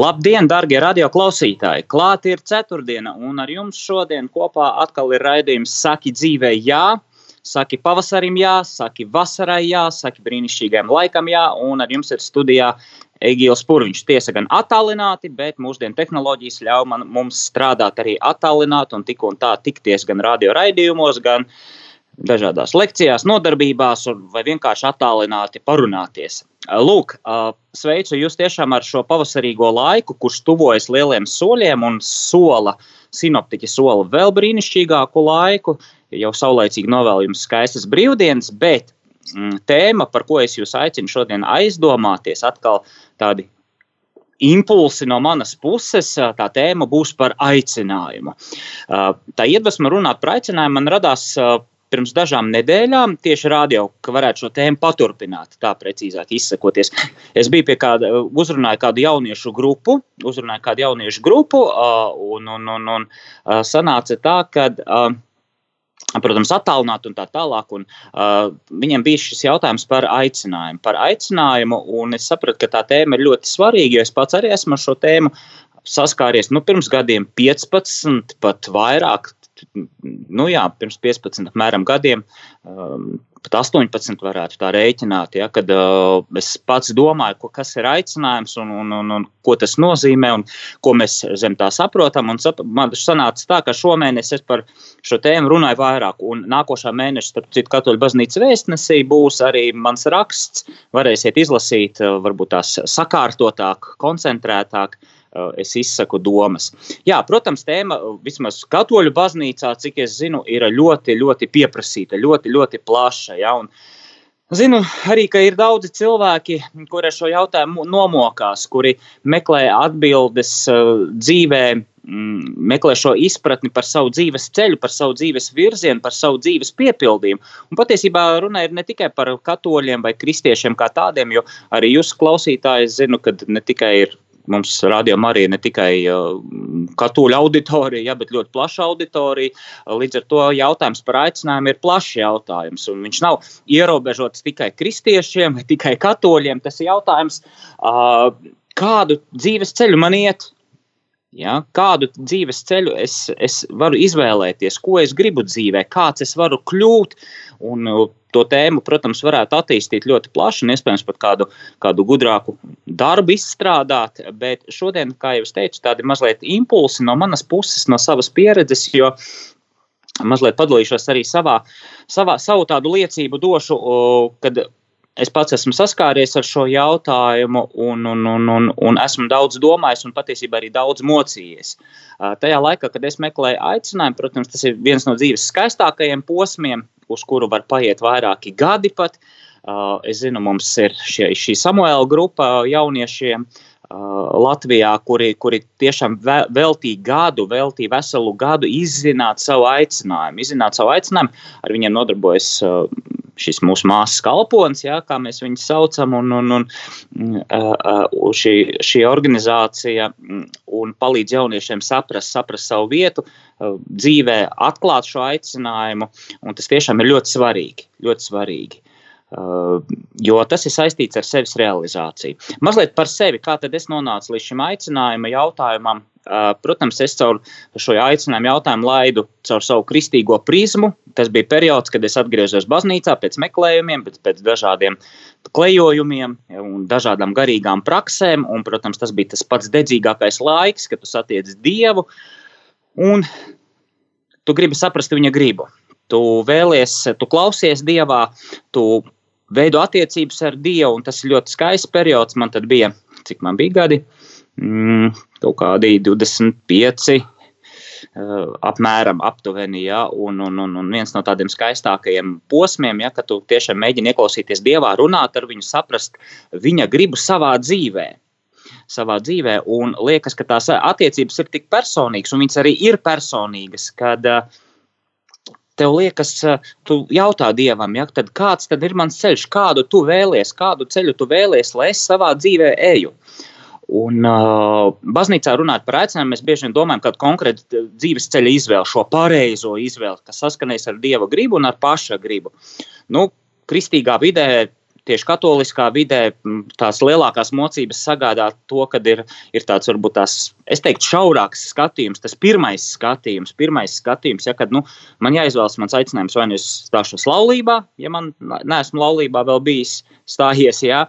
Labdien, darbie radioklausītāji! Klāt ir ceturtdiena, un ar jums šodien kopā atkal ir raidījums Saki dzīvē, jā, saki pavasarim, jā, saki vasarai, jā, saki brīnišķīgajam laikam, jā, un ar jums ir studijā Egīls Purviņš. Tiesa gan attālināti, bet mūsdienu tehnoloģijas ļauj man, mums strādāt arī attālināti un tik un tā tikties gan radio raidījumos, gan dažādās lekcijās, nodarbībās, vai vienkārši attālināti parunāties. Lūk, sveicu jūs tiešām ar šo pavasarīgo laiku, kurš tuvojas lieliem soļiem un sola, sinoptiķi sola vēl brīnišķīgāku laiku. Jau saulaicīgi novēlu jums skaistas brīvdienas, bet mm, tēma, par ko es jūs aicinu šodien aizdomāties, atkal tādi impulsi no manas puses, tā tēma būs par aicinājumu. Tā iedvesma runāt par aicinājumu man radās pirms dažām nedēļām tieši rādīju, ka varētu šo tēmu paturpināt, tā precīzāk izsakoties. Es biju pie kāda, uzrunāju kādu jauniešu grupu, uzrunāju kādu jauniešu grupu, un, un, un, un sanāca tā, ka. Protams, attālināt un tā tālāk. Un, uh, viņiem bija šis jautājums par aicinājumu. Par aicinājumu, es sapratu, ka tā tēma ir ļoti svarīga, jo es pats arī esmu ar šo tēmu saskāries nu, pirms gadiem 15, pat vairāk, nu jā, pirms 15 apmēram gadiem, um, pat 18 varētu tā rēķināt, ja, kad uh, es pats domāju, ko, kas ir aicinājums un, un, un, un ko tas nozīmē un ko mēs zem tā saprotam. Un sap, man sanāca tā, ka šomēnes es par šo tēmu runāju vairāk, un nākošā mēneša, starp citu, Katoļu baznīcas vēstnesī būs arī mans raksts, varēsiet izlasīt, uh, varbūt tās sakārtotāk, koncentrētāk. Uh, es izsaku domas. Jā, protams, tēma vismaz katoļu baznīcā, cik es zinu, ir ļoti, ļoti pieprasīta, ļoti, ļoti plaša. Ja, un, Zinu arī, ka ir daudzi cilvēki, kuri ar šo jautājumu nomokās, kuri meklē atbildes uh, dzīvē, mm, meklē šo izpratni par savu dzīves ceļu, par savu dzīves virzienu, par savu dzīves piepildījumu. Un patiesībā runa ir ne tikai par katoļiem vai kristiešiem kā tādiem, jo arī jūs klausītāji zinu, ka ne tikai ir Mums rādījumā arī ne tikai katoļu auditorija, ja, bet ļoti plaša auditorija. Līdz ar to jautājums par aicinājumu ir plašs jautājums. Viņš nav ierobežots tikai kristiešiem vai tikai katoļiem. Tas ir jautājums, kādu dzīves ceļu man iet. Ja, kādu dzīves ceļu es, es varu izvēlēties, ko es gribu dzīvē, kāds es varu kļūt. Un to tēmu, protams, varētu attīstīt ļoti plaši un iespējams pat kādu, kādu gudrāku darbu izstrādāt. Bet šodien, kā jau es teicu, tādi mazliet impulsi no manas puses, no savas pieredzes, jo mazliet padalīšos arī savā, savā savu tādu liecību došu, kad es pats esmu saskāries ar šo jautājumu, un, un, un, un, un esmu daudz domājis, un patiesībā arī daudz mocījies. Tajā laikā, kad es meklēju aicinājumu, protams, tas ir viens no dzīves skaistākajiem posmiem, uz kuru var paiet vairāki gadi pat. Es zinu, mums ir šie, šī Samuēla grupa jauniešiem. Latvijā, kuri, kuri tiešām veltīja gadu, veltīja veselu gadu izzināt savu aicinājumu. Izzināt savu aicinājumu, ar viņiem nodarbojas šis mūsu māsas kalponis, jā, kā mēs viņu saucam, un, un, un uh, šī, šī organizācija mm, un palīdz jauniešiem saprast, saprast savu vietu, uh, dzīvē, atklāt šo aicinājumu, un tas tiešām ir ļoti svarīgi. Ļoti svarīgi. Uh, jo tas ir saistīts ar sevis realizāciju. Mazliet par sevi, kā tad es nonācu līdz šim aicinājuma jautājumam. Protams, es caur šo aicinājumu jautājumu laidu caur savu kristīgo prizmu. Tas bija periods, kad es atgriezos baznīcā pēc meklējumiem, pēc, pēc dažādiem klejojumiem un dažādām garīgām praksēm. Un, protams, tas bija tas pats dedzīgākais laiks, kad tu satiec Dievu un tu gribi saprast viņa gribu. Tu vēlies, tu klausies Dievā, tu veido attiecības ar Dievu, un tas ir ļoti skaists periods. Man tad bija, cik man bija gadi, mm, kaut kādi 25. apmēram aptuveni. Ja, un, un, un, un viens no tādiem skaistākajiem posmiem, ja, ka tu tiešām mēģini ieklausīties Dievā, runāt ar viņu, saprast viņa gribu savā dzīvēm savā dzīvē. Un liekas, ka tās attiecības ir tik personīgas, un viņas arī ir personīgas, kad uh, tev liekas, tu jautā Dievam, ja, tad kāds tad ir mans ceļš, kādu tu vēlies, kādu ceļu tu vēlies, lai es savā dzīvē eju. Un uh, baznīcā runājot par aicinājumu, mēs bieži vien domājam, ka konkrēti dzīves ceļa izvēle, šo pareizo izvēli, kas saskanēs ar Dieva gribu un ar paša gribu. Nu, kristīgā vidē tieši katoliskā vidē tās lielākās mocības sagādā to, ka ir, ir tāds varbūt tās, es teiktu, šaurāks skatījums, tas pirmais skatījums, pirmais skatījums, ja kad nu, man jāizvēlas mans aicinājums, vai nu es stāšos laulībā, ja man neesmu laulībā vēl bijis, stājies, ja,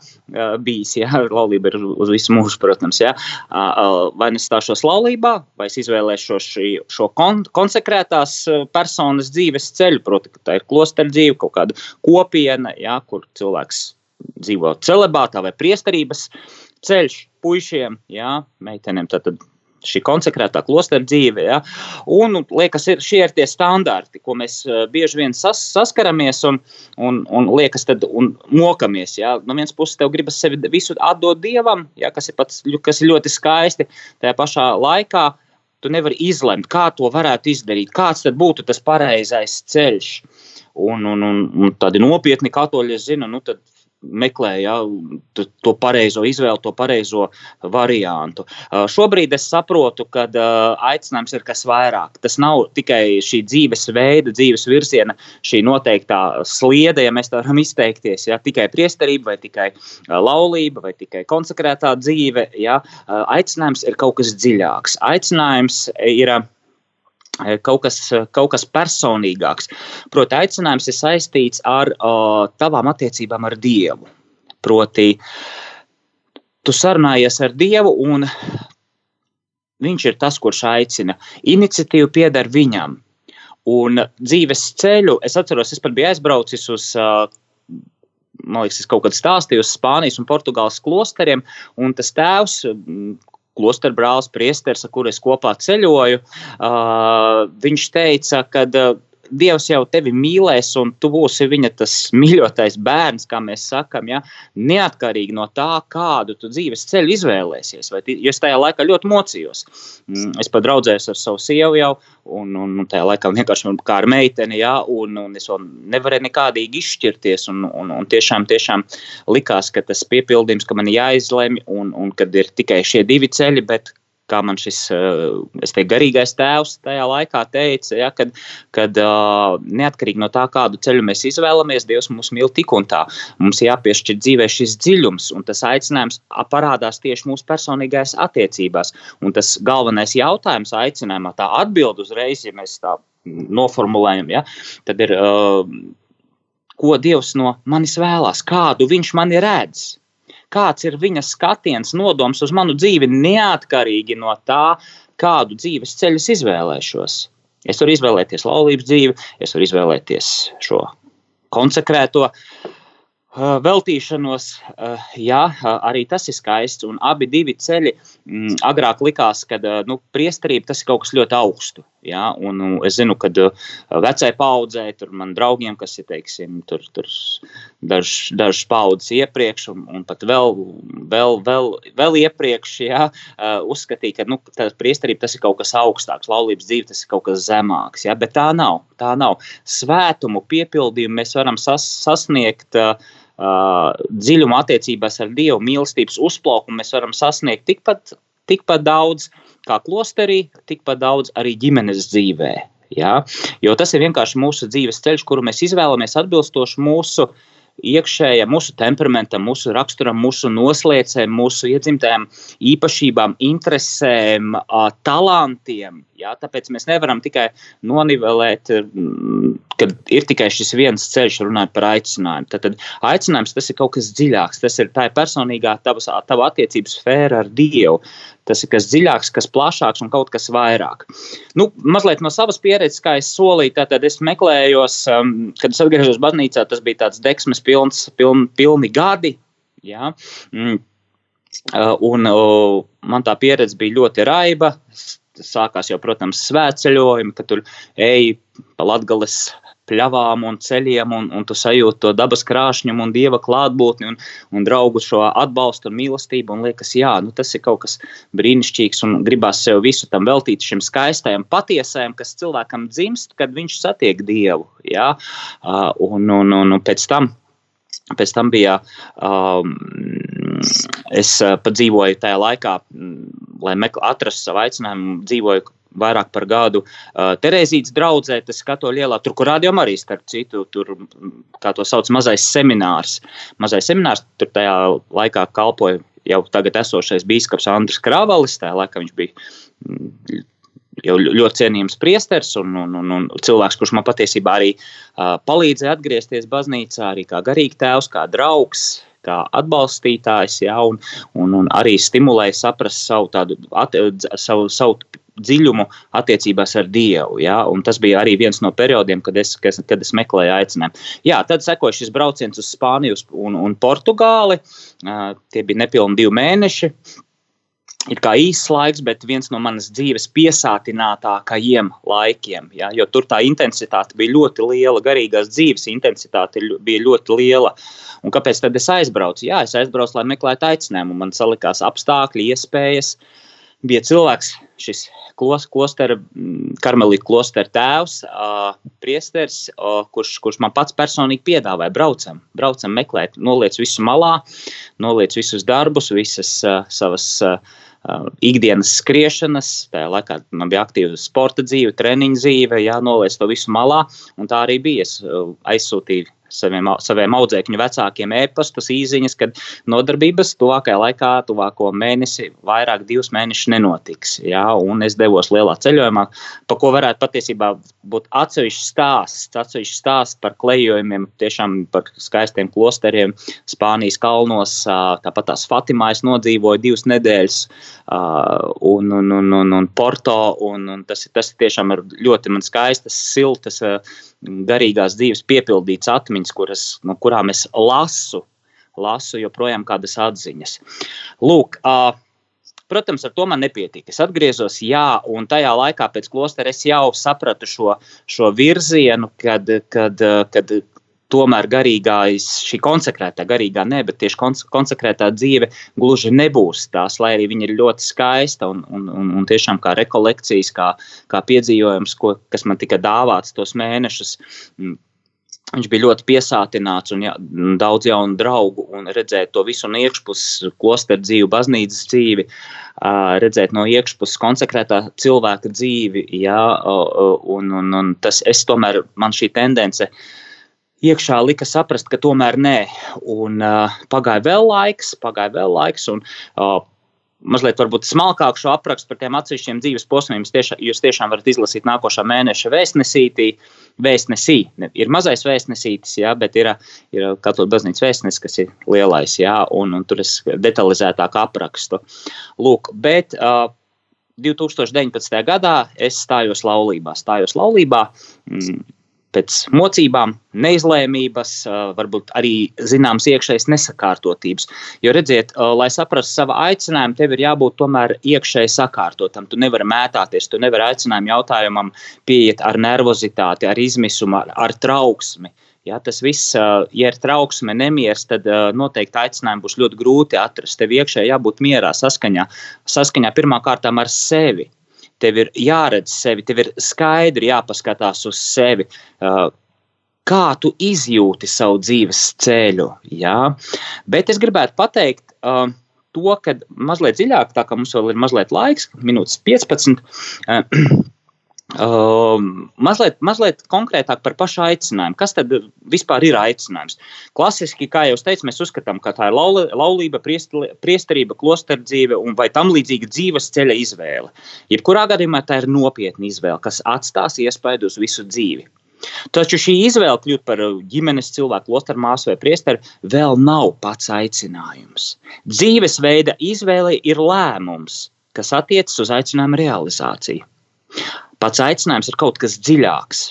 bijis, ja, laulība ir uz visu mūžu, protams, ja, vai nu es stāšos laulībā, vai es izvēlēšos šo, šo kon, konsekrētās personas dzīves ceļu, proti, ka tā ir klosteru dzīve, kaut kāda kopiena, ja, kur cilvēks dzīvo celibātā vai priesterības ceļš puišiem, jā, meitenēm. Tad, tad šī konsekrētā klostera dzīve. Ja? Un liekas, ir, šie ir tie standarti, ko mēs uh, bieži vien sas, saskaramies un, un, un liekas, tad un mokamies. Ja? No vienas puses, tev gribas sevi visu atdot dievam, ja? kas, ir pats, kas ir ļoti skaisti. Tajā pašā laikā tu nevari izlemt, kā to varētu izdarīt, kāds tad būtu tas pareizais ceļš. Un, un, un, un tādi nopietni katoļi, es zinu, nu, tad meklē ja, to pareizo izvēli, to pareizo variantu. Šobrīd es saprotu, ka aicinājums ir kas vairāk. Tas nav tikai šī dzīves veida, dzīves virziena, šī noteiktā sliede, ja mēs tā varam izteikties, ja, tikai priesterība, vai tikai laulība, vai tikai konsekrētā dzīve. Ja. Aicinājums ir kaut kas dziļāks. Aicinājums ir kaut kas, eh, kaut kas personīgāks. Proti, aicinājums ir saistīts ar uh, tavām attiecībām ar Dievu. Proti, tu sarunājies ar Dievu, un Viņš ir tas, kurš aicina. Iniciatīva pieder viņam. Un dzīves ceļu, es atceros, es pat biju aizbraucis uz uh, man liekas, es kaut kad stāstīju uz Spānijas un Portugāles klosteriem, un tas tēvs, klosteru brālis, priesteris, ar kuru es kopā ceļoju, viņš teica, ka Dievs jau tevi mīlēs, un tu būsi viņa tas mīļotais bērns, kā mēs sakām, ja? neatkarīgi no tā, kādu tu dzīves ceļu izvēlēsies. Vai, es tajā laikā ļoti mocījos. Mm, es pat draudzējos ar savu sievu jau, un, un, un tajā laikā vienkārši kā ar meiteni, ja? un, un es vēl nevarēju nekādīgi izšķirties. Un, un, un tiešām, tiešām likās, ka tas piepildījums, ka man jāizlemj, un, un kad ir tikai šie divi ceļi, bet kā man šis eh, teiktu, garīgais tēvs tajā laikā teica, ja, kad, kad uh, neatkarīgi no tā, kādu ceļu mēs izvēlamies, Dievs mūs mīl tik un tā. Mums jāpiešķir dzīvē šis dziļums, un tas aicinājums parādās tieši mūsu personīgajās attiecībās. Un tas galvenais jautājums aicinājumā, tā atbild uzreiz, ja mēs tā noformulējam, ja, tad ir, uh, ko Dievs no manis vēlās, kādu viņš mani redz kāds ir viņa skatiens, nodoms uz manu dzīvi, neatkarīgi no tā, kādu dzīves ceļu izvēlēšos. Es varu izvēlēties laulības dzīvi, es varu izvēlēties šo konsekrēto veltīšanos, jā, arī tas ir skaists. Un abi divi ceļi mm, agrāk likās, ka nu, priesterība tas ir kaut kas ļoti augstu. Ja, un, un es zinu, ka vecai paudzē, tur man draugiem, kas ir teiksim, tur, tur dažs daž paudzes iepriekš, un, un pat vēl, vēl, vēl, vēl iepriekš, ja, uzskatīja, ka nu, priesterība tas ir kaut kas augstāks, laulības dzīve tas ir kaut kas zemāks. Ja, bet tā nav. Tā nav. Svētumu piepildījumu mēs varam sas, sasniegt. Uh, uh, dziļuma attiecībās ar Dievu, mīlestības uzplaukumu mēs varam sasniegt tikpat, tikpat daudz kā klosterī, tikpat daudz arī ģimenes dzīvē. Ja? Jo tas ir vienkārši mūsu dzīves ceļš, kuru mēs izvēlamies atbilstoši mūsu iekšējam, mūsu temperamentam, mūsu raksturam, mūsu noslēdzēm, mūsu iedzimtajām īpašībām, interesēm, talantiem. Ja? Tāpēc mēs nevaram tikai nonivelēt ka ir tikai šis viens ceļš, runājot par aicinājumu. Tad, tad aicinājums tas ir kaut kas dziļāks, tas ir tā personīgā tavas, tava attiecības sfēra ar Dievu. Tas ir kas dziļāks, kas plašāks un kaut kas vairāk. Nu, mazliet no savas pieredzes, kā es solīju, tad es meklēju, um, kad es atgriezos baznīcā, tas bija tāds deksmes pilns, piln, pilni gadi. Ja? Mm. Uh, un uh, man tā pieredze bija ļoti raiba sākās jau, protams, svētceļojumi, kad tur ej pa latgales pļavām un ceļiem, un, un tu sajūti to dabas krāšņumu un dieva klātbūtni un, un draugu šo atbalstu un mīlestību. Un liekas, jā, nu, tas ir kaut kas brīnišķīgs un gribās sev visu tam veltīt šim skaistajam, patiesajam, kas cilvēkam dzimst, kad viņš satiek dievu. Jā? Un, un, un, un pēc tam. Pēc tam bija, um, es pat dzīvoju tajā laikā, lai atrastu savu aicinājumu, dzīvoju vairāk par gadu uh, Terēzītas draudzē, tas katoļu lielā, tur, kur rādījām arī, starp citu, tur, kā to sauc, mazais seminārs. Mazais seminārs tur tajā laikā kalpoja jau tagad esošais bīskaps Andris Kravalis, tajā laikā viņš bija mm, jau ļoti cienījams priesteris un, un, un, un cilvēks, kurš man patiesībā arī uh, palīdzēja atgriezties baznīcā, arī kā garīgi tēvs, kā draugs, kā atbalstītājs, ja, un, un, un arī stimulēja saprast savu, tādu, at, savu, savu dziļumu attiecībās ar Dievu. Ja? Un tas bija arī viens no periodiem, kad es, kad, kad es meklēju aicinājumu. Jā, tad sekoja šis brauciens uz Spāniju un, un Portugāli. Uh, tie bija nepilni divi mēneši. Ir kā īsts laiks, bet viens no manas dzīves piesātinātākajiem laikiem. Ja? Jo tur tā intensitāte bija ļoti liela, garīgās dzīves intensitāte bija ļoti liela. Un kāpēc tad es aizbraucu? Jā, es aizbraucu, lai meklētu aicinājumu. Man salikās apstākļi, iespējas. Bija cilvēks, šis klostera, mm, karmelīta klostera tēvs, uh, priesteris, uh, kurš, kurš man pats personīgi piedāvāja, braucam, braucam meklēt, noliec visu malā, noliec visus darbus, visas uh, savas uh, ikdienas skriešanas, tajā laikā man bija aktīva sporta dzīve, treniņa dzīve, jānoliec to visu malā, un tā arī bija. Es aizsūtīju saviem, saviem audzēkņu vecākiem e-pastus, īsiņas, kad nodarbības tuvākajā laikā, tuvāko mēnesi, vairāk divus mēnešus nenotiks. Jā, un es devos lielā ceļojumā, pa ko varētu patiesībā būt atsevišķs stāsts, atsevišķs stāsts par klejojumiem, tiešām par skaistiem klosteriem Spānijas kalnos. Tāpat tās Fatimājas nodzīvoja divas nedēļas, un, un, un, un, un Porto, un, un tas, tas ir tiešām ļoti man skaistas, siltas garīgās dzīves piepildīts atmiņas, kuras, no kurām es lasu, lasu joprojām kādas atziņas. Lūk, uh, Protams, ar to man nepietika. Es atgriezos, jā, un tajā laikā pēc klostera es jau sapratu šo, šo virzienu, kad, kad, kad tomēr garīgais, šī konsekrētā, garīgā ne, bet tieši konsekrētā dzīve gluži nebūs tās, lai arī viņa ir ļoti skaista un, un, un, un tiešām kā rekolekcijas, kā, kā piedzīvojums, ko, kas man tika dāvāts tos mēnešus. Mm, viņš bija ļoti piesātināts un jā, daudz jaunu draugu, un redzēt to visu no iekšpuses, klosteru dzīvi, baznīcas dzīvi, redzēt no iekšpuses konsekrētā cilvēka dzīvi. Jā, un, un, un tas es tomēr, man šī tendence uh, iekšā lika saprast, ka tomēr nē. Un, uh, pagāja vēl laiks, pagāja vēl laiks. Un, uh, Mazliet varbūt smalkāk šo aprakstu par tiem atsevišķiem dzīves posmiem. Tiešām, jūs tiešām varat izlasīt nākošā mēneša vēstnesītī. Vēstnesī ir mazais vēstnesītis, jā, bet ir, ir katoļu baznīcas vēstnesis, kas ir lielais, jā, un, un tur es detalizētāk aprakstu. Lūk, bet uh, 2019. gadā es stājos laulībā. Stājos laulībā mm, pēc mocībām, neizlēmības, varbūt arī zināmas iekšējas nesakārtotības. Jo, redziet, lai saprastu savu aicinājumu, tev ir jābūt tomēr iekšēji sakārtotam. Tu nevari mētāties, tu nevari aicinājumu jautājumam pieiet ar nervozitāti, ar izmisumu, ar, ar trauksmi. Ja, tas viss, ja ir trauksme, nemieris, tad noteikti aicinājumu būs ļoti grūti atrast. Tev iekšēji jābūt mierā, saskaņā, saskaņā pirmkārt ar sevi tev ir jāredz sevi, tev ir skaidri jāpaskatās uz sevi. Uh, kā tu izjūti savu dzīves ceļu. Jā? Bet es gribētu pateikt uh, to, ka mazliet dziļāk, tā kā mums vēl ir mazliet laiks, minūtes 15. Uh, Uh, mazliet, mazliet konkrētāk par pašu aicinājumu. Kas tad vispār ir aicinājums? Klasiski, kā jau teicu, mēs uzskatām, ka tā ir laulība, priesterība, klosterdzīve un vai tam līdzīga dzīves ceļa izvēle. Jebkurā gadījumā tā ir nopietna izvēle, kas atstās iespaidu uz visu dzīvi. Taču šī izvēle kļūt par ģimenes cilvēku, klosteru māsu vai priesteri vēl nav pats aicinājums. Dzīvesveida izvēle ir lēmums, kas attiecas uz aicinājumu realizāciju. Pats aicinājums ir kaut kas dziļāks.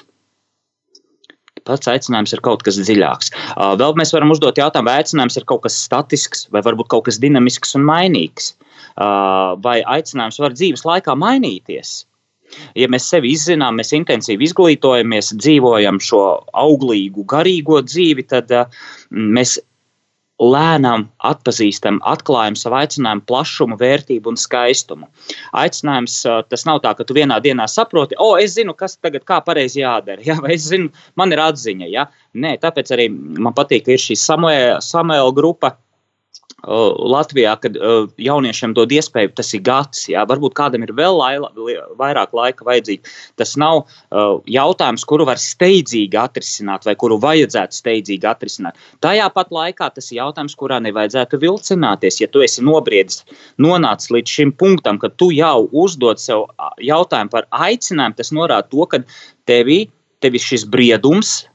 Pats aicinājums ir kaut kas dziļāks. Vēl mēs varam uzdot jautājumu, vai aicinājums ir kaut kas statisks, vai varbūt kaut kas dinamisks un mainīgs. vai aicinājums var dzīves laikā mainīties. Ja mēs sevi izzinām, mēs intensīvi izglītojamies, dzīvojam šo auglīgu, garīgo dzīvi, tad mēs lēnām atpazīstam, atklājam savu aicinājumu plašumu, vērtību un skaistumu. Aicinājums tas nav tā, ka tu vienā dienā saproti, o, es zinu, kas tagad kā pareizi jādara, ja? vai es zinu, man ir atziņa. Ja? Nē, tāpēc arī man patīk, ka ir šī Samuēla grupa Latvijā, kad jauniešiem dod iespēju, tas ir gads, jā, varbūt kādam ir vēl laila, vairāk laika vajadzīgs. Tas nav jautājums, kuru var steidzīgi atrisināt vai kuru vajadzētu steidzīgi atrisināt. Tajā pat laikā tas ir jautājums, kurā nevajadzētu vilcināties. Ja tu esi nobriedis, nonācis līdz šim punktam, ka tu jau uzdod sev jautājumu par aicinājumu, tas norāda to, ka tevi, tevi šis briedums,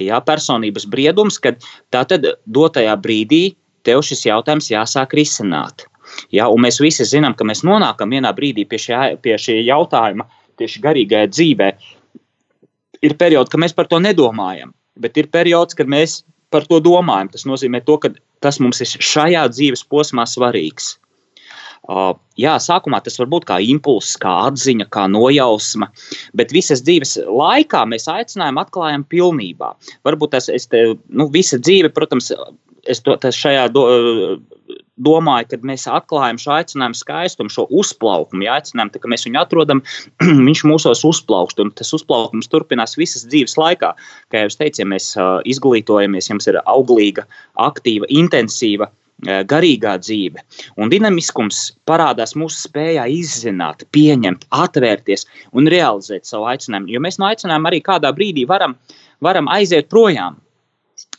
jā, personības briedums, kad tā tad dotajā brīdī tev šis jautājums jāsāk risināt. Ja, mēs visi zinām, ka mēs nonākam vienā brīdī pie šī, pie šī jautājuma, tieši garīgajā dzīvē. Ir periods, kad mēs par to nedomājam, bet ir periods, kad mēs par to domājam. Tas nozīmē, to, ka tas mums ir šajā dzīves posmā svarīgs. Uh, jā, sākumā tas var būt kā impulss, kā atziņa, kā nojausma, bet visas dzīves laikā mēs aicinājumu atklājam pilnībā. Varbūt tas ir nu, visa dzīve, protams, es to, šajā do, domāju, kad mēs atklājam šo aicinājumu skaistumu, šo uzplaukumu, ja aicinām, ka mēs viņu atrodam, viņš mūsos uzplaukst, un tas uzplaukums turpinās visas dzīves laikā. Kā jau es teicu, ja mēs izglītojamies, jums ir auglīga, aktīva, intensīva. Garīgā dzīve un dinamiskums parādās mūsu spējā izzināt, pieņemt, atvērties un realizēt savu aicinājumu. Jo mēs no aicinājuma arī kādā brīdī varam, varam aiziet projām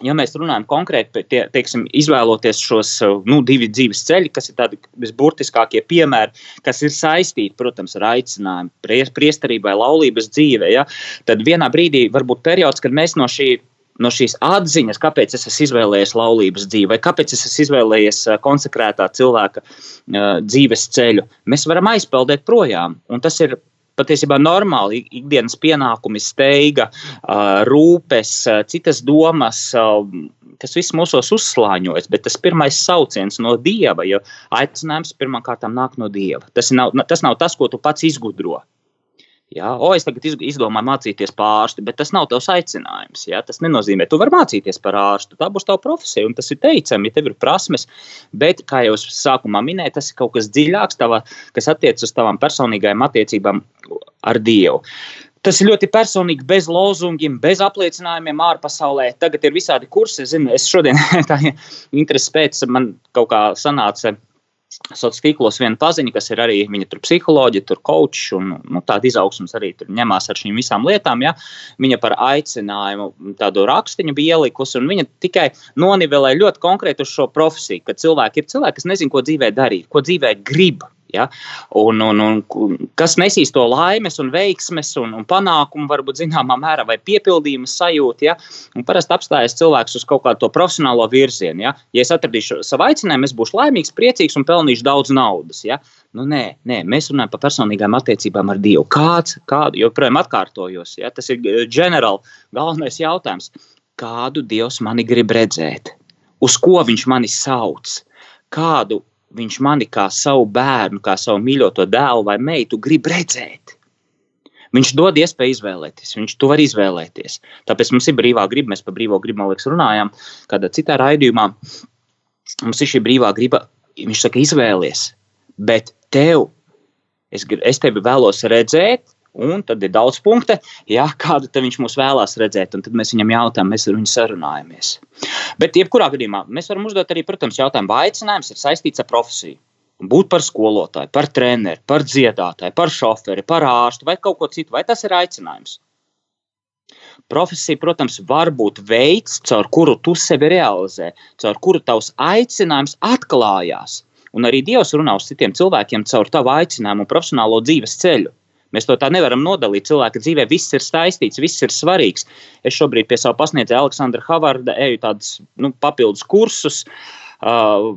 ja mēs runājam konkrēti, tie, teiksim, izvēloties šos nu, divus dzīves ceļus, kas ir tādi visburtiskākie piemēri, kas ir saistīti, protams, ar aicinājumu, priesterībai, laulības dzīvē, ja, tad vienā brīdī var būt periods, kad mēs no šī no šīs atziņas, kāpēc es esmu izvēlējies laulības dzīvi, vai kāpēc es esmu izvēlējies konsekrētā cilvēka uh, dzīves ceļu, mēs varam aizpeldēt projām. Un tas ir patiesībā normāli ikdienas pienākumi, steiga, rūpes, citas domas. Tas viss mūsos uzslāņojas, bet tas pirmais sauciens no dieva, jo aicinājums pirmkārt nāk no dieva. Tas nav, tas nav tas, ko tu pats izgudro. Ja? O, es tagad izdomāju mācīties par ārstu, bet tas nav tavs aicinājums. Ja? Tas nenozīmē, ka tu vari mācīties par ārstu. Tā būs tava profesija, un tas ir teicami, ja tev ir prasmes. Bet, kā jau es sākumā minēju, tas ir kaut kas dziļāks, tava, kas attiecas uz tavām personīgajām attiecībām ar Dievu. Tas ir ļoti personīgi, bez lozungiem, bez apliecinājumiem ārpasaulē. Tagad ir visādi kursi. Es, zinu, es šodien tā interesi pēc man kaut kā sanāca sociālos tīklos viena paziņa, kas ir arī viņa tur psiholoģija, tur coach un nu, tāda izaugsmas arī tur ņemās ar šīm visām lietām. Ja? Viņa par aicinājumu tādu rakstiņu bija ielikusi, un viņa tikai nonivelē ļoti konkrēti uz šo profesiju, ka cilvēki ir cilvēki, kas nezin, ko dzīvē darīt, ko dzīvē grib. Ja? Un, un, un, kas nesīs to laimes, un veiksmes un, un panākumu, varbūt zināmā mērā, vai piepildījuma sajūtu. Ja? Un parasti apstājas cilvēks uz kaut kādu profesionālo virzienu. Ja, ja es atradīšu savu aicinājumu, es būšu laimīgs, priecīgs un pelnīšu daudz naudas. Ja? Nu, nē, nē, mēs runājam par personīgām attiecībām ar Dievu. Kāds, kādu, joprojām atkārtojos, ja? tas ir ģenerāli galvenais jautājums. Kādu Dievs mani grib redzēt? Uz ko viņš mani sauc? Kādu viņš mani kā savu bērnu, kā savu mīļoto dēlu vai meitu grib redzēt. Viņš dod iespēju izvēlēties. Viņš to var izvēlēties. Tāpēc mums ir brīvā griba. Mēs par brīvo gribu, man liekas, runājām kādā citā raidījumā. Mums ir šī brīvā griba. Viņš saka, izvēlies. Bet tev, es, es tevi vēlos redzēt, Un tad ir daudz punktu, ja, kādu viņš mūs vēlās redzēt. Tad mēs viņam jautājām, mēs ar viņu sarunājamies. Bet, jebkurā gadījumā, mēs varam uzdot arī, protams, jautājumu, vai aicinājums ir saistīts ar profesiju. Būt par skolotāju, par treneru, par dziedātāju, par šoferi, par ārstu vai kaut ko citu. Vai tas ir aicinājums? Profesija, protams, var būt veids, caur kuru tu sevi realizē, caur kuru tavs aicinājums atklājās. Un arī Dievs runā uz citiem cilvēkiem caur tavu aicinājumu un profesionālo dzīves ceļu. Mēs to tā nevaram nodalīt. Cilvēka dzīvē viss ir saistīts, viss ir svarīgs. Es šobrīd pie sava pasniedzēja Aleksandra Havarda eju tādus nu, papildus kursus. Uh,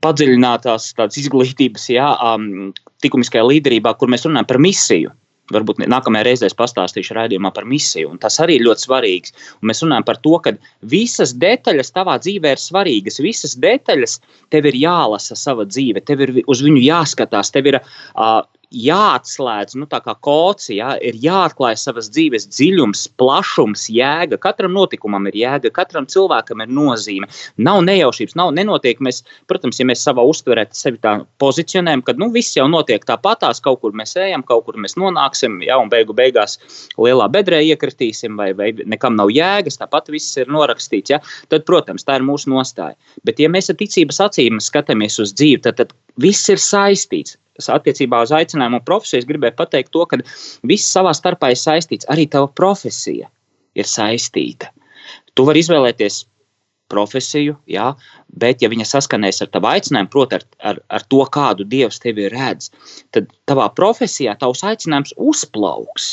padziļinātās izglītības, jā, um, likumiskajā līderībā, kur mēs runājam par misiju. Varbūt nākamajā reizē es pastāstīšu raidījumā par misiju. Tas arī ir ļoti svarīgs. Un mēs runājam par to, ka visas detaļas tavā dzīvē ir svarīgas. Visas detaļas tev ir jālasa sava dzīve, tev ir uz viņu jāskatās. Tev ir uh, jāatslēdz, nu, tā kā kods, jā, ir jāatklāj savas dzīves dziļums, plašums, jēga. Katram notikumam ir jēga, katram cilvēkam ir nozīme. Nav nejaušības, nav nenotiek. Mēs, protams, ja mēs savā uztverē sevi tā pozicionējam, ka nu, viss jau notiek tāpatās, kaut kur mēs ejam, kaut kur mēs nonāksim, jā, un beigu beigās lielā bedrē iekritīsim, vai, vai nekam nav jēgas, tāpat viss ir norakstīts. Jā, tad, protams, tā ir mūsu nostāja. Bet, ja mēs ar ticības acīm skatāmies uz dzīvi, tad, tad viss ir saistīts attiecībā uz aicinājumu profesiju, es gribēju pateikt to, ka viss savā starpā ir saistīts. Arī tava profesija ir saistīta. Tu vari izvēlēties profesiju, jā, bet, ja viņa saskanēs ar tavu aicinājumu, proti, ar, ar, ar to, kādu dievs tevi redz, tad tavā profesijā tavs aicinājums uzplauks.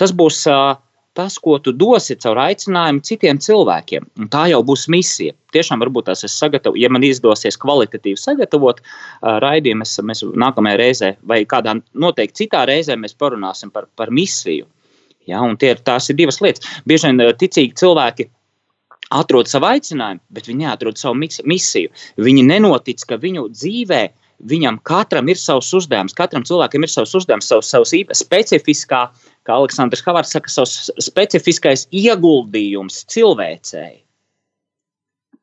Tas būs uh, tas, ko tu dosi caur aicinājumu citiem cilvēkiem. Un tā jau būs misija. Tiešām, varbūt tās es sagatavoju, ja man izdosies kvalitatīvi sagatavot uh, raidījumu, mēs, mēs nākamajā reizē vai kādā noteikti citā reizē mēs parunāsim par, par misiju. Ja, tie, tās ir divas lietas. Bieži vien ticīgi cilvēki atrod savu aicinājumu, bet viņi neatrod savu misiju. Viņi nenotic, ka viņu dzīvē viņam katram ir savs uzdevums, katram cilvēkam ir savs uzdevums, savs, savs specifiskā uh, kā Aleksandrs Havārds saka, savs specifiskais ieguldījums cilvēcei.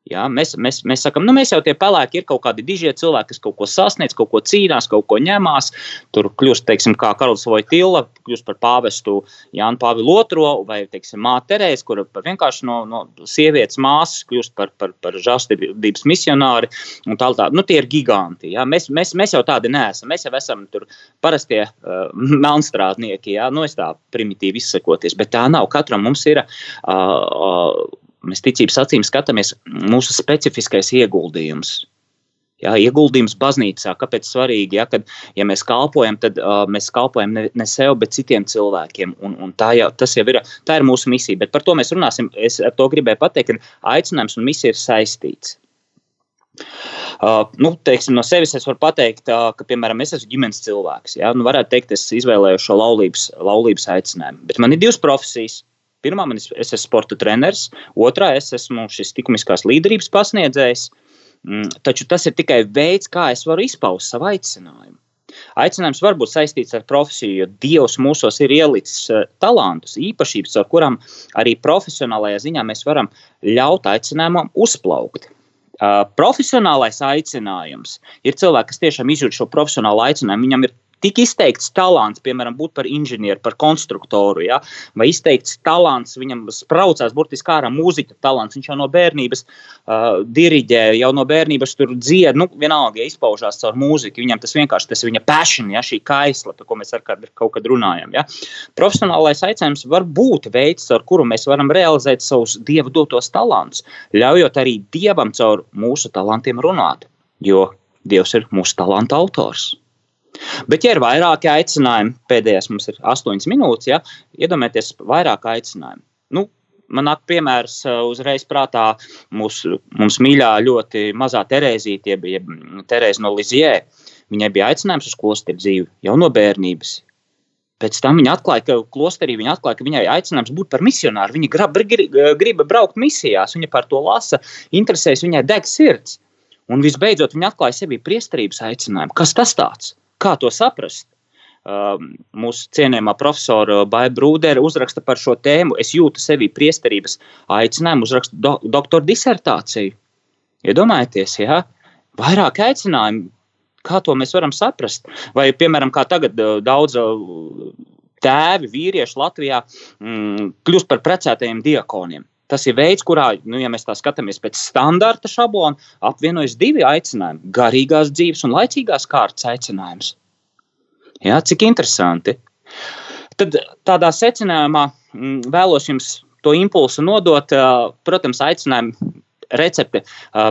Ja, mēs, mēs, mēs sakām, nu, mēs jau tie pelēki ir kaut kādi dižie cilvēki, kas kaut ko sasniedz, kaut ko cīnās, kaut ko ņemās. Tur kļūst, teiksim, kā Karls Vojtila, kļūst par pāvestu Jānu Pāvilu II vai, teiksim, māte Terēze, kura vienkārši no, no sievietes māsas kļūst par, par, par žāstības misionāri. Tā, tā, nu, tie ir giganti. Ja. Mēs, mēs, mēs jau tādi neesam. Mēs jau esam tur parastie uh, melnstrādnieki, ja. nu, es tā primitīvi izsakoties, bet tā nav. Katram mums ir. Uh, uh, mēs ticības acīm skatāmies mūsu specifiskais ieguldījums. Jā, ieguldījums baznīcā, kāpēc svarīgi, ja, kad ja mēs kalpojam, tad uh, mēs kalpojam ne, ne sev, bet citiem cilvēkiem. Un, un tā, jau, jau ir, tā ir mūsu misija. Bet par to mēs runāsim. Es ar to gribēju pateikt, ka aicinājums un misija ir saistīts. Uh, nu, teiksim, no sevis es varu pateikt, uh, ka, piemēram, es esmu ģimenes cilvēks. Ja? Nu, varētu teikt, es izvēlējos šo laulības, laulības aicinājumu. Bet man ir divas profesijas. Pirmā, man, es esmu sporta treneris, otrā, es esmu šis likumiskās līderības pasniedzējs. Mm, taču tas ir tikai veids, kā es varu izpaust savu aicinājumu. Aicinājums var būt saistīts ar profesiju, jo Dievs mūsos ir ielicis eh, talantus, īpašības, ar kurām arī profesionālajā ziņā mēs varam ļaut aicinājumam uzplaukt. Uh, profesionālais aicinājums ir cilvēks, kas tiešām izjūt šo profesionālo aicinājumu. Viņam ir tik izteikts talants, piemēram, būt par inženieri, par konstruktoru, ja? vai izteikts talants, viņam spraucās burtiski ārā mūziķa talants. Viņš jau no bērnības uh, diriģē, jau no bērnības tur dzied, nu, vienalga, ja izpaužās caur mūziku. Viņam tas vienkārši tas viņa passion, ja? šī kaisla, par ko mēs ar kādu, kaut kad runājam. Ja? Profesionālais aicinājums var būt veids, ar kuru mēs varam realizēt savus dieva dotos talantus, ļaujot arī dievam caur mūsu talantiem runāt, jo Dievs ir mūsu talanta autors. Bet, ja ir vairāki aicinājumi, pēdējais mums ir astoņas minūtes, ja iedomājieties, vairāk aicinājumu. Nu, man nāk piemērs uh, uzreiz prātā mūsu, mums mīļā ļoti mazā Terēzīte, bija Terēza no Lizjē. Viņai bija aicinājums uz klosteru dzīvi jau no bērnības. Pēc tam viņa atklāja, ka klosterī viņa atklāja, ka viņai aicinājums būt par misionāru. Viņa grib, grib, grib braukt misijās, viņa par to lasa, interesēs, viņai deg sirds. Un visbeidzot, viņa atklāja sevi priesterības aicinājumu. Kas tas tāds? Kā to saprast? Uh, mūsu cienījamā profesora Baija Brūdere uzraksta par šo tēmu. Es jūtu sevi priesterības aicinājumu, uzrakstu do, doktora disertāciju. Iedomājieties, ja? vairāk aicinājumu, kā to mēs varam saprast. Vai, piemēram, kā tagad uh, daudz uh, tēvi, vīrieši Latvijā mm, kļūst par precētajiem diakoniem. Tas ir veids, kurā, nu, ja mēs tā skatāmies pēc standarta šablona, apvienojas divi aicinājumi - garīgās dzīves un laicīgās kārtas aicinājums. Jā, cik interesanti. Tad tādā secinājumā mm, vēlos jums to impulsu nodot. Protams, aicinājumu recepte,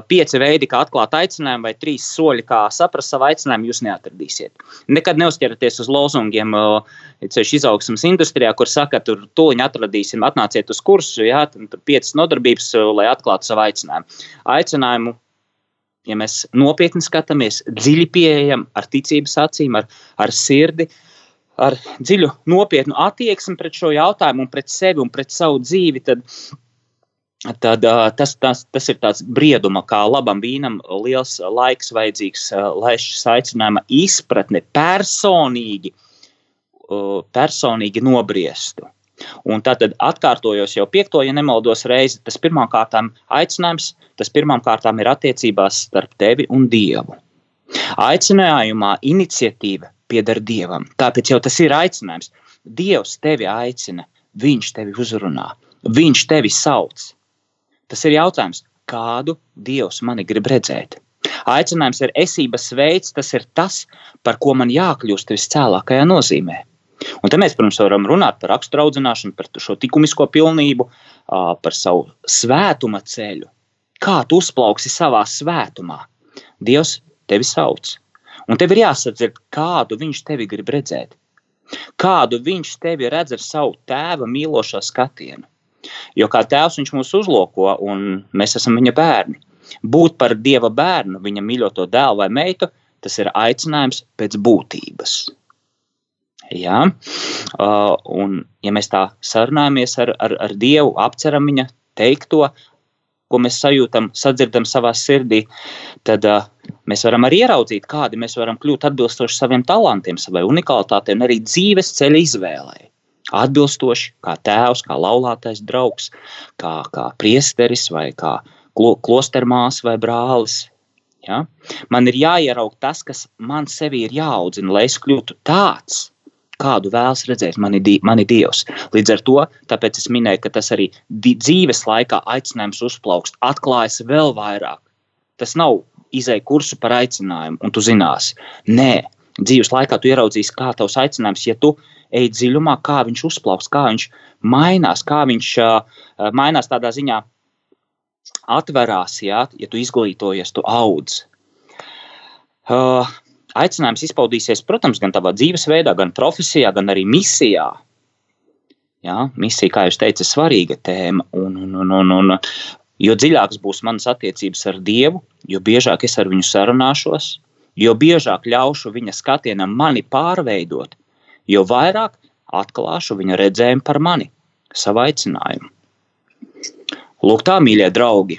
pieci veidi, kā atklāt aicinājumu, vai trīs soļi, kā saprast savu aicinājumu, jūs neatradīsiet. Nekad neuzķeraties uz lozungiem, ceļš izaugsmas industrijā, kur saka, tur tuliņi atradīsim, atnāciet uz kursu, jā, tur piecas nodarbības, lai atklātu savu aicinājumu. Aicinājumu ja mēs nopietni skatāmies, dziļi pieejam, ar ticības acīm, ar, ar sirdi, ar dziļu, nopietnu attieksmi pret šo jautājumu, un pret sevi un pret savu dzīvi, tad, tad tas, tas, tas ir tāds brieduma, kā labam vīnam, liels laiks vajadzīgs, lai šis aicinājuma izpratne personīgi, personīgi nobriestu. Un tātad atkārtojos jau piekto, ja nemaldos reizi, tas pirmām kārtām aicinājums, tas pirmām kārtām ir attiecībās starp tevi un Dievu. Aicinājumā iniciatīva pieder Dievam. Tāpēc jau tas ir aicinājums. Dievs tevi aicina, Viņš tevi uzrunā, Viņš tevi sauc. Tas ir jautājums, kādu Dievs mani grib redzēt. Aicinājums ir esības veids, tas ir tas, par ko man jākļūst viscēlākajā nozīmē. Un te mēs, protams, varam runāt par raksturu audzināšanu, par šo likumisko pilnību, par savu svētuma ceļu. Kā tu uzplauksi savā svētumā? Dievs tevi sauc. Un tev ir jāsadzird, kādu viņš tevi grib redzēt. Kādu viņš tevi redz ar savu tēva mīlošo skatienu. Jo kā tēvs viņš mūs uzlūko, un mēs esam viņa bērni. Būt par dieva bērnu, viņa mīļoto dēlu vai meitu, tas ir aicinājums pēc būtības. Ja? Uh, un, ja mēs tā sarunājamies ar, ar, ar Dievu, apceram viņa teikto, ko mēs sajūtam, sadzirdam savā sirdī, tad uh, mēs varam arī ieraudzīt, kādi mēs varam kļūt atbilstoši saviem talantiem, savai unikalitātei un arī dzīves ceļa izvēlei. Atbilstoši kā tēvs, kā laulātais draugs, kā, kā priesteris vai kā klostermās vai brālis. Ja? Man ir jāieraug tas, kas man sevi ir jāaudzina, lai es kļūtu tāds, kādu vēlas redzēt mani, mani Dievs. Līdz ar to es minēju, ka tas arī dzīves laikā aicinājums uzplaukst, atklājas vēl vairāk. Tas nav izēja kursu par aicinājumu, un tu zinās, nē, dzīves laikā tu ieraudzīsi, kā tavs aicinājums, ja tu ej dziļumā, kā viņš uzplauks, kā viņš mainās, kā viņš uh, mainās tādā ziņā, atverās, ja, ja tu izglītojies, tu audz. Uh, aicinājums izpaudīsies, protams, gan tavā dzīvesveidā, gan profesijā, gan arī misijā. Ja, misija, kā jau teicu, ir svarīga tēma. Un, un, un, un, un, jo dziļākas būs manas attiecības ar Dievu, jo biežāk es ar viņu sarunāšos, jo biežāk ļaušu viņa skatienam mani pārveidot, jo vairāk atklāšu viņa redzējumu par mani, savu aicinājumu. Lūk, tā, mīļie draugi,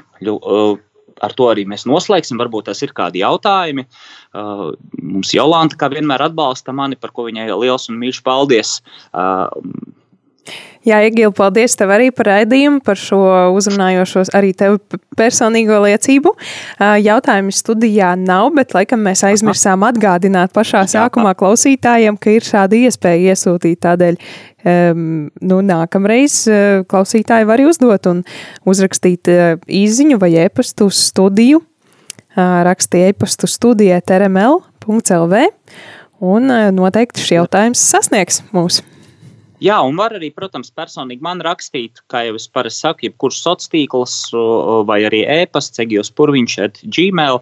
ar to arī mēs noslēgsim. Varbūt tas ir kādi jautājumi. Uh, mums Jolanta, kā vienmēr, atbalsta mani, par ko viņai liels un mīļš paldies. Jā, Egīla, paldies tev arī par raidījumu, par šo uzrunājošo arī tev personīgo liecību. Jautājumu studijā nav, bet laikam mēs aizmirsām atgādināt pašā sākumā klausītājiem, ka ir šāda iespēja iesūtīt tādēļ. Um, nu, nākamreiz uh, klausītāji var uzdot un uzrakstīt uh, īziņu vai e-pastu uz studiju. Uh, rakstīt e-pastu studijai trml.lv un uh, noteikti šis jautājums sasniegs mūsu. Jā, un var arī, protams, personīgi man rakstīt, kā jau es parasti saku, jebkurš sociāls tīkls vai arī e-pasts, Egijos Purviņš, Gmail.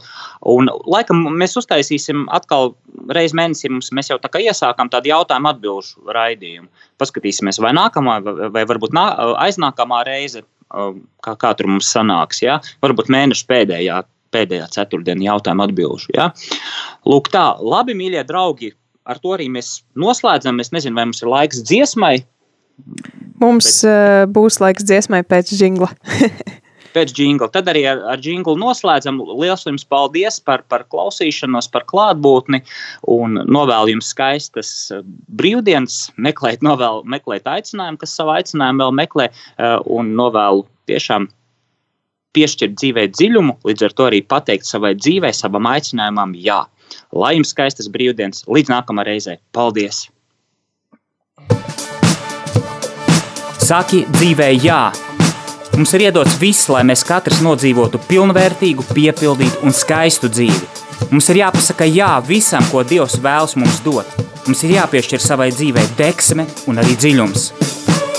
Un, laikam, mēs uztaisīsim atkal reizi mēnesī, mums, mēs jau tā kā iesākām tādu jautājumu atbilžu raidījumu. Paskatīsimies, vai nākamā, vai, varbūt nā, aiznākamā reize, kā, kā tur mums sanāks, ja? varbūt mēneša pēdējā, pēdējā ceturtdienā jautājumu atbilžu. Ja? Lūk tā, labi, mīļie draugi! Ar to arī mēs noslēdzam. Es nezinu, vai mums ir laiks dziesmai. Mums bet... uh, būs laiks dziesmai pēc jingla. pēc jingla. Tad arī ar, ar jinglu noslēdzam. Lielas jums paldies par, par klausīšanos, par klātbūtni un novēlu jums skaistas eh, brīvdienas. Meklēt, novēl, meklēt aicinājumu, kas savu aicinājumu vēl meklē, uh, un novēlu tiešām piešķirt dzīvē dziļumu, līdz ar to arī pateikt savai dzīvē, savam aicinājumam, jā. Lai jums skaistas brīvdienas, līdz nākamā reizē. Paldies! Saki dzīvē, jā! Mums ir iedots viss, lai mēs katrs nodzīvotu pilnvērtīgu, piepildītu un skaistu dzīvi. Mums ir jāpasaka jā visam, ko Dievs vēlas mums dot. Mums ir jāpiešķir savai dzīvei deksme un arī dziļums.